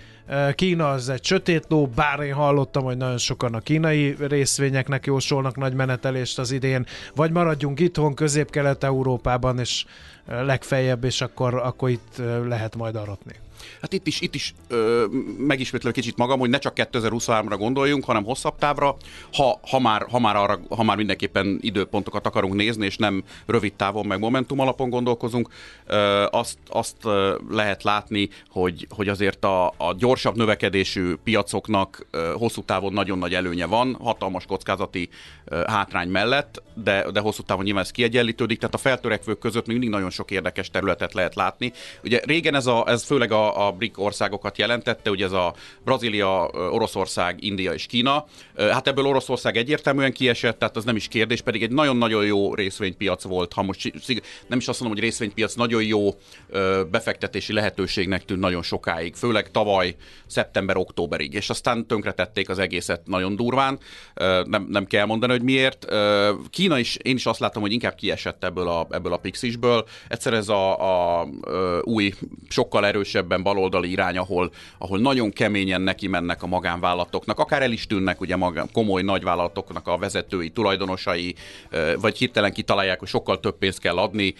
Kína az egy sötét ló, bár én hallottam, hogy nagyon sokan a kínai részvényeknek jósolnak nagy menetelést az idén, vagy maradjunk itthon, közép-kelet-európában, és legfeljebb, és akkor, akkor itt lehet majd aratni. Hát itt is, itt is ö, megismétlem kicsit magam, hogy ne csak 2023-ra gondoljunk, hanem hosszabb távra, ha, ha, már, ha, már arra, ha már mindenképpen időpontokat akarunk nézni, és nem rövid távon, meg momentum alapon gondolkozunk, ö, azt, azt ö, lehet látni, hogy, hogy azért a, a gyorsabb növekedésű piacoknak ö, hosszú távon nagyon nagy előnye van, hatalmas kockázati ö, hátrány mellett, de, de hosszú távon nyilván ez kiegyenlítődik, tehát a feltörekvők között még mindig nagyon sok érdekes területet lehet látni. Ugye régen ez, a, ez főleg a, a BRIC országokat jelentette, ugye ez a Brazília, Oroszország, India és Kína. Hát ebből Oroszország egyértelműen kiesett, tehát az nem is kérdés, pedig egy nagyon-nagyon jó részvénypiac volt. Ha most nem is azt mondom, hogy részvénypiac nagyon jó befektetési lehetőségnek tűnt nagyon sokáig, főleg tavaly szeptember-októberig, és aztán tönkretették az egészet nagyon durván. Nem, nem kell mondani, hogy miért. Kína is, én is azt látom, hogy inkább kiesett ebből a, ebből a Pixisből. Egyszer ez a, a ö, új, sokkal erősebben baloldali irány, ahol, ahol nagyon keményen neki mennek a magánvállalatoknak, akár el is tűnnek ugye magán, komoly nagyvállalatoknak a vezetői, tulajdonosai, vagy hirtelen kitalálják, hogy sokkal több pénzt kell adni.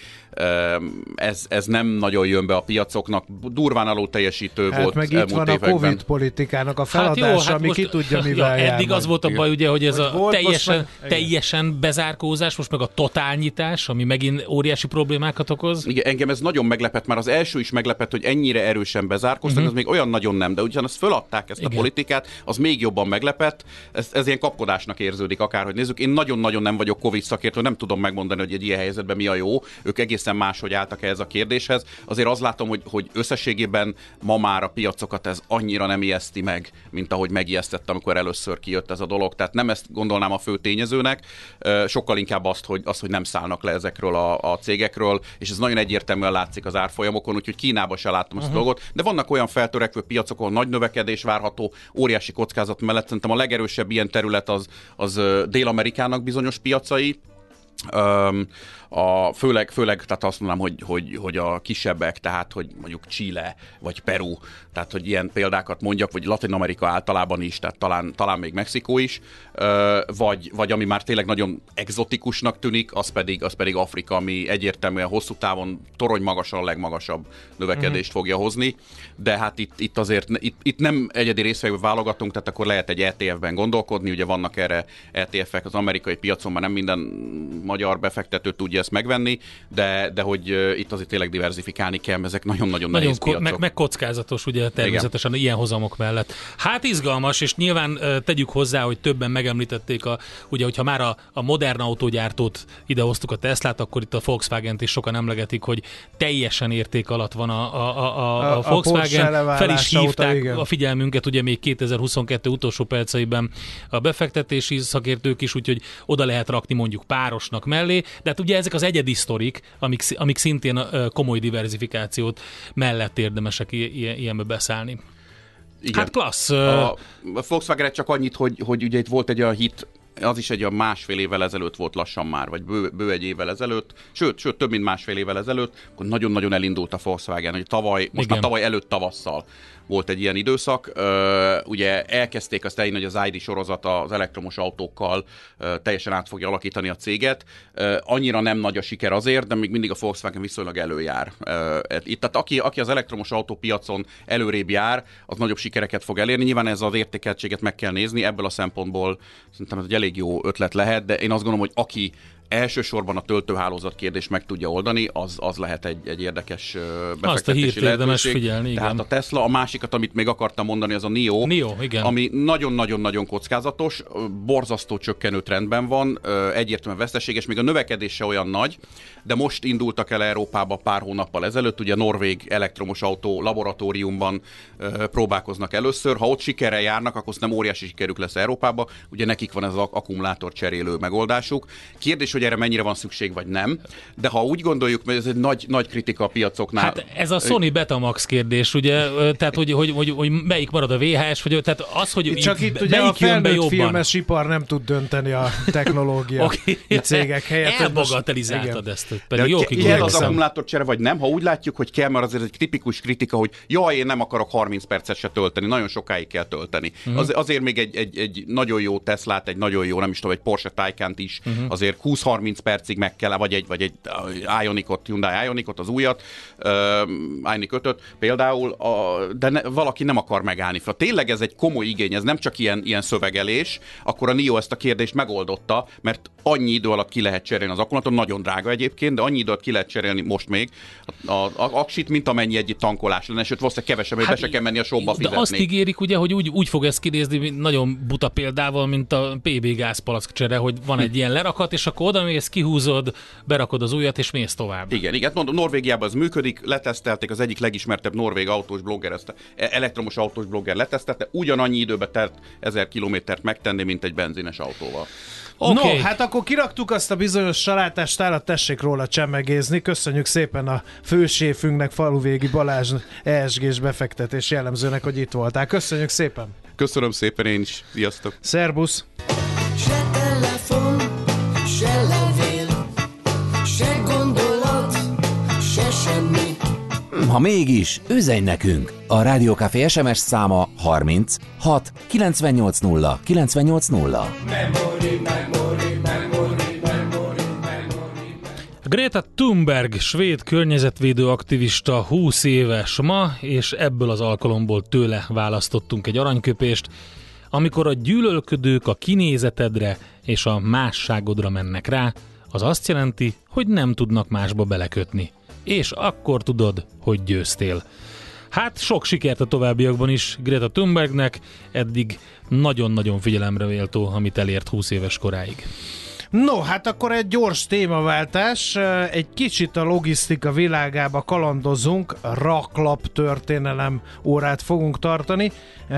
Ez, ez nem nagyon jön be a piacoknak. Durván alul teljesítő Hát volt meg itt van a. Covid politikának a feladása, ami ki tudja, mivel hát ja, jár Eddig majd. az volt a baj, ugye, hogy ez Hogy a volt, most teljesen, meg- teljesen bezárkózás, most meg a totálnyitás, ami megint óriási problémákat okoz. Igen, engem ez nagyon meglepett, már az első is meglepett, hogy ennyire erősen bezárkoztak, Mhm. uh-huh. ez még olyan nagyon nem, de ugyanis föladták ezt Igen. a politikát, az még jobban meglepett, ez, ez ilyen kapkodásnak érződik akárhogy nézzük. Én nagyon-nagyon nem vagyok Covid szakértő, nem tudom megmondani, hogy egy ilyen helyzetben mi a jó, ők egészen máshogy álltak ehhez a kérdéshez. Azért azt látom, hogy, hogy összességében ma már a piacokat ez annyira nem ijeszti meg, mint ahogy megijesztett, amikor először kijött ez a dolog. Tehát nem ezt gondolnám a fő tényezőnek, sokkal inkább azt, hogy, azt, hogy nem szállnak le ezekről a, a cégekről, és ez nagyon egyértelműen látszik az árfolyamokon, úgyhogy Kínába se láttam uh-huh. ezt a dolgot, de vannak olyan feltörekvő piacokon nagy növekedés várható, óriási kockázat mellett. Szerintem a legerősebb ilyen terület az, az Dél-Amerikának bizonyos piacai, a, főleg, főleg tehát azt mondanám, hogy, hogy, hogy a kisebbek, tehát hogy mondjuk Chile vagy Peru, tehát hogy ilyen példákat mondjak, vagy Latin Amerika általában is, tehát talán, talán még Mexikó is, vagy, vagy ami már tényleg nagyon exotikusnak tűnik, az pedig, az pedig Afrika, ami egyértelműen hosszú távon torony magasan a legmagasabb növekedést uh-huh. fogja hozni, de hát itt, itt azért itt, itt nem egyedi részvevő válogatunk, tehát akkor lehet egy ETF-ben gondolkodni, ugye vannak erre ETF-ek az amerikai piacon, már nem minden magyar befektető tudja ezt megvenni, de, de hogy itt azért tényleg diversifikálni kell, ezek nagyon-nagyon nagyon nehéz ko- meg, meg kockázatos, ugye természetesen Igen. ilyen hozamok mellett. Hát izgalmas, és nyilván tegyük hozzá, hogy többen megemlítették, a, ugye, hogyha már a, a modern autógyártót idehoztuk a Teslát, akkor itt a Volkswagen-t is sokan emlegetik, hogy teljesen érték alatt van a, a, a, a, a Volkswagen. A Fel is hívták óta, a figyelmünket, ugye még 2022 utolsó perceiben a befektetési szakértők is, úgyhogy oda lehet rakni mondjuk párosnak mellé, de hát ugye ezek az egyedi sztorik, amik, amik szintén komoly diversifikációt mellett érdemesek ilyenbe beszállni. Igen. Hát klassz. A, a Volkswagen csak annyit, hogy, hogy ugye itt volt egy olyan hit, az is egy a másfél évvel ezelőtt volt lassan már, vagy bő, bő egy évvel ezelőtt, sőt, sőt, több mint másfél évvel ezelőtt, akkor nagyon-nagyon elindult a Volkswagen, hogy tavaly, most Igen. már tavaly előtt tavasszal volt egy ilyen időszak. Ugye elkezdték azt elhinni, hogy az ID sorozat az elektromos autókkal teljesen át fogja alakítani a céget. Annyira nem nagy a siker azért, de még mindig a Volkswagen viszonylag előjár. Itt, tehát aki, aki az elektromos autópiacon előrébb jár, az nagyobb sikereket fog elérni. Nyilván ez az értékeltséget meg kell nézni, ebből a szempontból szerintem ez egy elég jó ötlet lehet, de én azt gondolom, hogy aki elsősorban a töltőhálózat kérdés meg tudja oldani, az, az lehet egy, egy érdekes befektetési Azt a hírt érdemes figyelni, igen. Tehát a Tesla, a másikat, amit még akartam mondani, az a NIO, NIO igen. ami nagyon-nagyon-nagyon kockázatos, borzasztó csökkenő trendben van, egyértelműen veszteséges, még a növekedése olyan nagy, de most indultak el Európába pár hónappal ezelőtt, ugye a Norvég elektromos autó laboratóriumban próbálkoznak először, ha ott sikerrel járnak, akkor nem óriási sikerük lesz Európába, ugye nekik van ez az akkumulátor cserélő megoldásuk. Kérdés, hogy erre mennyire van szükség, vagy nem. De ha úgy gondoljuk, mert ez egy nagy, nagy kritika a piacoknál. Hát ez a Sony Betamax kérdés, ugye, tehát hogy, hogy, hogy, hogy melyik marad a VHS, vagy tehát az, hogy Csak itt ugye a felnőtt filmes ipar nem tud dönteni a technológia okay. cégek helyett. Elbagatelizáltad ezt, pedig De jó kell az akkumulátorcsere, vagy nem? Ha úgy látjuk, hogy kell, mert azért egy tipikus kritika, hogy jaj, én nem akarok 30 percet se tölteni, nagyon sokáig kell tölteni. Uh-huh. Az, azért még egy, egy, egy nagyon jó Teslát, egy nagyon jó, nem is tudom, egy Porsche Taycan is, uh-huh. azért 20 30 percig meg kell, vagy egy, vagy egy Ionicot, Hyundai Ionicot, az újat, uh, Ioniq 5 például, a, de ne, valaki nem akar megállni. Ha tényleg ez egy komoly igény, ez nem csak ilyen, ilyen szövegelés, akkor a NIO ezt a kérdést megoldotta, mert annyi idő alatt ki lehet cserélni az akkumulátor, nagyon drága egyébként, de annyi idő alatt ki lehet cserélni most még a, a, a aksit, mint amennyi egy tankolás lenne, sőt valószínűleg kevesebb, hát, be se kell menni a showba fizetni. De azt ígérik ugye, hogy úgy, úgy fog ez kinézni, nagyon buta példával, mint a PB gázpalack csere, hogy van egy ilyen lerakat, és akkor oda mész, kihúzod, berakod az újat, és mész tovább. Igen, igen, mondom, Norvégiában ez működik, letesztelték, az egyik legismertebb norvég autós blogger, ezt, e, elektromos autós blogger letesztelte, ugyanannyi időbe telt 1000 kilométert megtenni, mint egy benzines autóval. Okay. No, hát akkor kiraktuk azt a bizonyos salátást, tessék róla csemegézni. Köszönjük szépen a főséfünknek, faluvégi Balázs ESG-s befektetés jellemzőnek, hogy itt voltál. Köszönjük szépen! Köszönöm szépen én is. Sziasztok! Szerbusz! Ha mégis, üzenj nekünk! A Rádiókafé SMS száma 30 6 980 980. Memory, memory, memory, memory, memory. Greta Thunberg, svéd környezetvédő aktivista 20 éves ma, és ebből az alkalomból tőle választottunk egy aranyköpést, amikor a gyűlölködők a kinézetedre és a másságodra mennek rá, az azt jelenti, hogy nem tudnak másba belekötni és akkor tudod, hogy győztél. Hát sok sikert a továbbiakban is Greta Thunbergnek, eddig nagyon-nagyon figyelemre véltó, amit elért 20 éves koráig. No, hát akkor egy gyors témaváltás. Egy kicsit a logisztika világába kalandozunk. Raklap történelem órát fogunk tartani.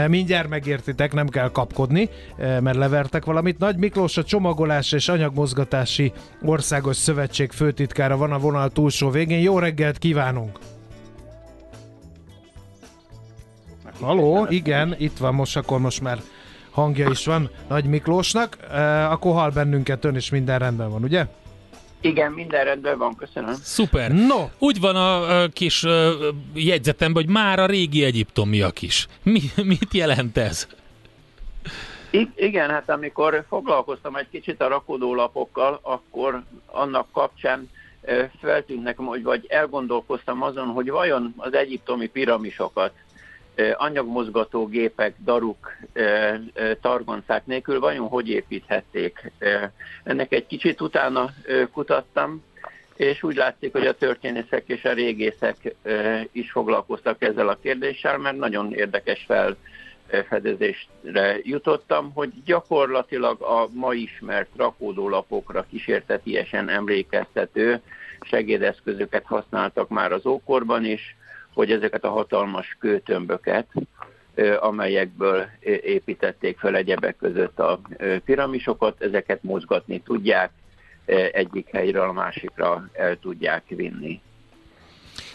Mindjárt megértitek, nem kell kapkodni, mert levertek valamit. Nagy Miklós a csomagolás és anyagmozgatási országos szövetség főtitkára van a vonal túlsó végén. Jó reggelt kívánunk! Haló, igen, itt van most, akkor most már hangja is van Nagy Miklósnak, akkor hall bennünket ön, és minden rendben van, ugye? Igen, minden rendben van, köszönöm. Szuper. No. Úgy van a, a kis uh, jegyzetemben, hogy már a régi egyiptomiak is. Mi, mit jelent ez? I- igen, hát amikor foglalkoztam egy kicsit a rakodólapokkal, akkor annak kapcsán feltűnt nekem, hogy vagy elgondolkoztam azon, hogy vajon az egyiptomi piramisokat anyagmozgató gépek, daruk, targoncák nélkül vajon hogy építhették. Ennek egy kicsit utána kutattam, és úgy látszik, hogy a történészek és a régészek is foglalkoztak ezzel a kérdéssel, mert nagyon érdekes felfedezésre jutottam, hogy gyakorlatilag a ma ismert rakódólapokra kísértetiesen emlékeztető segédeszközöket használtak már az ókorban is, hogy ezeket a hatalmas kőtömböket, amelyekből építették fel egyebek között a piramisokat, ezeket mozgatni tudják, egyik helyről a másikra el tudják vinni.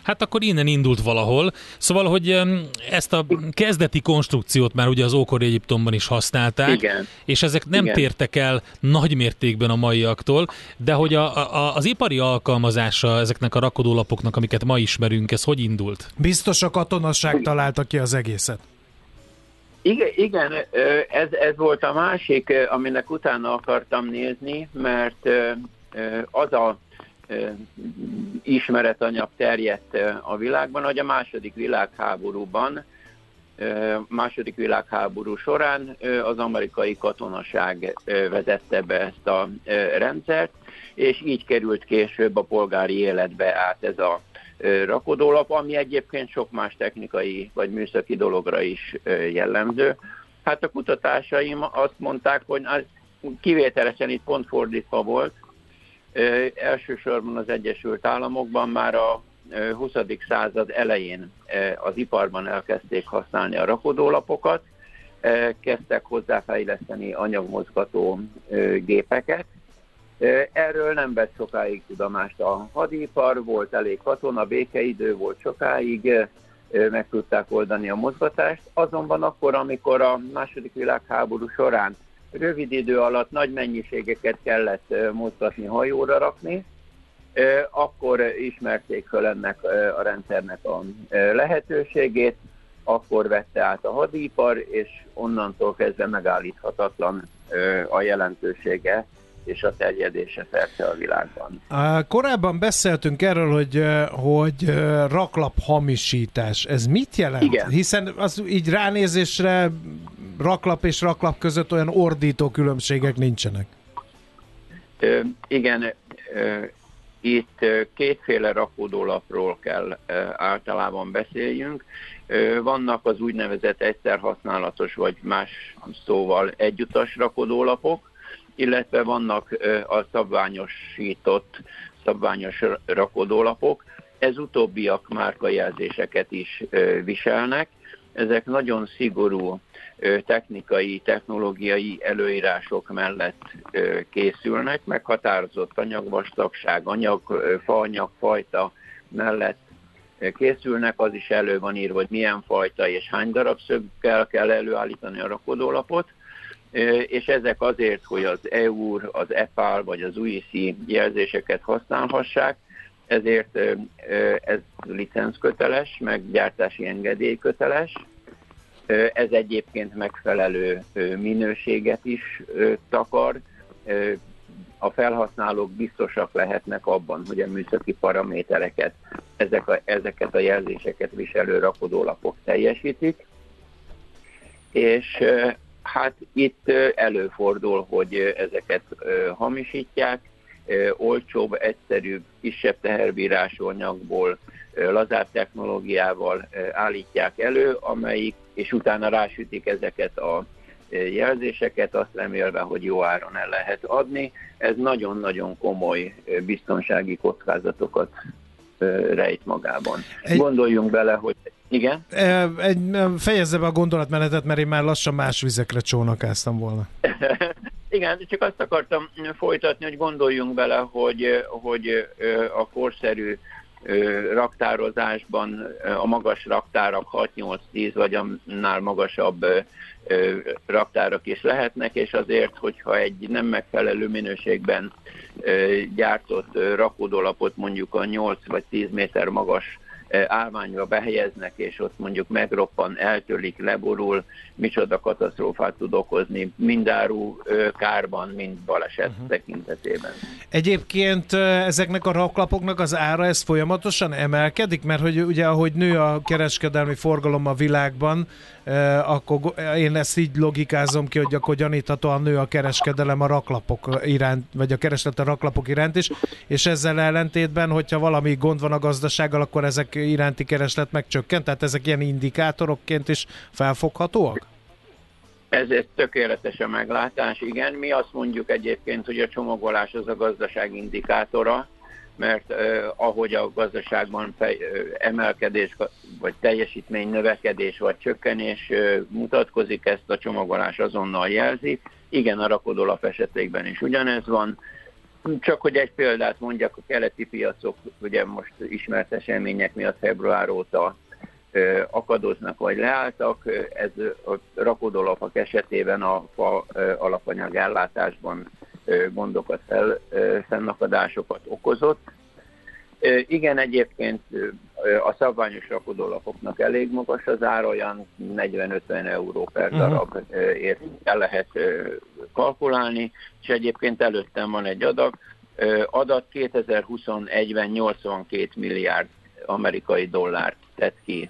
Hát akkor innen indult valahol. Szóval, hogy ezt a kezdeti konstrukciót már ugye az ókori Egyiptomban is használták, Igen. és ezek nem Igen. tértek el nagy mértékben a maiaktól, de hogy a, a, az ipari alkalmazása ezeknek a rakodólapoknak, amiket ma ismerünk, ez hogy indult? Biztos a katonaság találta ki az egészet. Igen, igen ez, ez volt a másik, aminek utána akartam nézni, mert az a ismeretanyag terjedt a világban, hogy a második világháborúban, második világháború során az amerikai katonaság vezette be ezt a rendszert, és így került később a polgári életbe át ez a rakodólap, ami egyébként sok más technikai vagy műszaki dologra is jellemző. Hát a kutatásaim azt mondták, hogy kivételesen itt pont fordítva volt, elsősorban az Egyesült Államokban már a 20. század elején az iparban elkezdték használni a rakodólapokat, kezdtek hozzáfejleszteni anyagmozgató gépeket. Erről nem vett sokáig tudomást a hadipar, volt elég katona, békeidő volt sokáig, meg tudták oldani a mozgatást. Azonban akkor, amikor a második világháború során rövid idő alatt nagy mennyiségeket kellett mozgatni, hajóra rakni, akkor ismerték fel ennek a rendszernek a lehetőségét, akkor vette át a hadipar, és onnantól kezdve megállíthatatlan a jelentősége és a terjedése szerte a világban. Korábban beszéltünk erről, hogy, hogy raklap hamisítás. Ez mit jelent? Igen. Hiszen az így ránézésre raklap és raklap között olyan ordító különbségek nincsenek. Ö, igen, ö, itt kétféle rakódólapról kell általában beszéljünk. Vannak az úgynevezett egyszer használatos, vagy más szóval egyutas rakódólapok, illetve vannak a szabványosított, szabványos rakodólapok. Ez utóbbiak márkajelzéseket is viselnek. Ezek nagyon szigorú technikai, technológiai előírások mellett készülnek, meghatározott anyagvastagság, anyag, faanyag fajta mellett készülnek, az is elő van írva, hogy milyen fajta és hány darab szöggel kell előállítani a rakodólapot, és ezek azért, hogy az EUR, az EPAL vagy az UIC jelzéseket használhassák, ezért ez licenszköteles, meg gyártási engedélyköteles, ez egyébként megfelelő minőséget is takar. A felhasználók biztosak lehetnek abban, hogy a műszaki paramétereket, ezek a, ezeket a jelzéseket viselő rakodólapok teljesítik. És hát itt előfordul, hogy ezeket hamisítják, olcsóbb, egyszerűbb, kisebb teherbírású anyagból, lazább technológiával állítják elő, amelyik és utána rásütik ezeket a jelzéseket, azt remélve, hogy jó áron el lehet adni. Ez nagyon-nagyon komoly biztonsági kockázatokat rejt magában. Egy... Gondoljunk bele, hogy igen? Egy, fejezze be a gondolatmenetet, mert én már lassan más vizekre csónakáztam volna. Igen, csak azt akartam folytatni, hogy gondoljunk bele, hogy, hogy a korszerű raktározásban a magas raktárak 6-8-10 vagy annál magasabb raktárak is lehetnek, és azért, hogyha egy nem megfelelő minőségben gyártott rakódolapot mondjuk a 8 vagy 10 méter magas állványba behelyeznek, és ott mondjuk megroppan, eltölik, leborul, micsoda katasztrófát tud okozni, mind áru kárban, mind baleset uh-huh. tekintetében. Egyébként ezeknek a raklapoknak az ára ez folyamatosan emelkedik, mert hogy ugye ahogy nő a kereskedelmi forgalom a világban, akkor én ezt így logikázom ki, hogy akkor gyaníthatóan nő a kereskedelem a raklapok iránt, vagy a kereslet a raklapok iránt is, és ezzel ellentétben, hogyha valami gond van a gazdasággal, akkor ezek iránti kereslet megcsökkent, tehát ezek ilyen indikátorokként is felfoghatóak? Ez egy tökéletes a meglátás, igen. Mi azt mondjuk egyébként, hogy a csomagolás az a gazdaság indikátora, mert eh, ahogy a gazdaságban fej, eh, emelkedés, vagy teljesítmény növekedés, vagy csökkenés eh, mutatkozik, ezt a csomagolás azonnal jelzi. Igen, a rakodólap esetében is ugyanez van. Csak hogy egy példát mondjak, a keleti piacok ugye most ismert események miatt február óta akadoznak vagy leálltak. Ez a rakodólapok esetében a fa alapanyag ellátásban gondokat, fel, fennakadásokat okozott. Igen, egyébként a szabványos rakodólapoknak elég magas az ára, olyan 40-50 euró per mhm. darab ért el lehet kalkulálni, és egyébként előttem van egy adag, adat 2021-ben 82 milliárd amerikai dollárt tett ki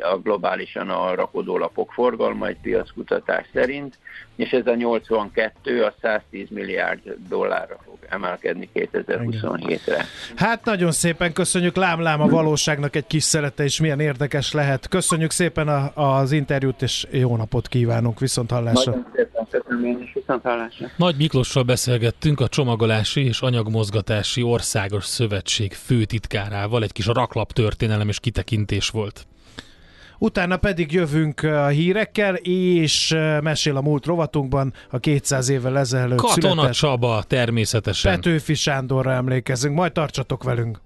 a globálisan a rakodólapok forgalma egy piackutatás szerint, és ez a 82 a 110 milliárd dollárra fog emelkedni 2027-re. Hát nagyon szépen köszönjük, lám-lám a valóságnak egy kis szerete, és milyen érdekes lehet. Köszönjük szépen a, az interjút, és jó napot kívánunk, viszont hallásra. Nagyon szépen köszönöm én is, viszont hallásra. Nagy Miklossal beszélgettünk a Csomagolási és Anyagmozgatási Országos Szövetség főtitkárával, egy kis raklap történelem és kitekintés volt. Utána pedig jövünk a hírekkel, és mesél a múlt rovatunkban a 200 évvel ezelőtt Katona született Csaba, természetesen. Petőfi Sándorra emlékezünk, majd tartsatok velünk!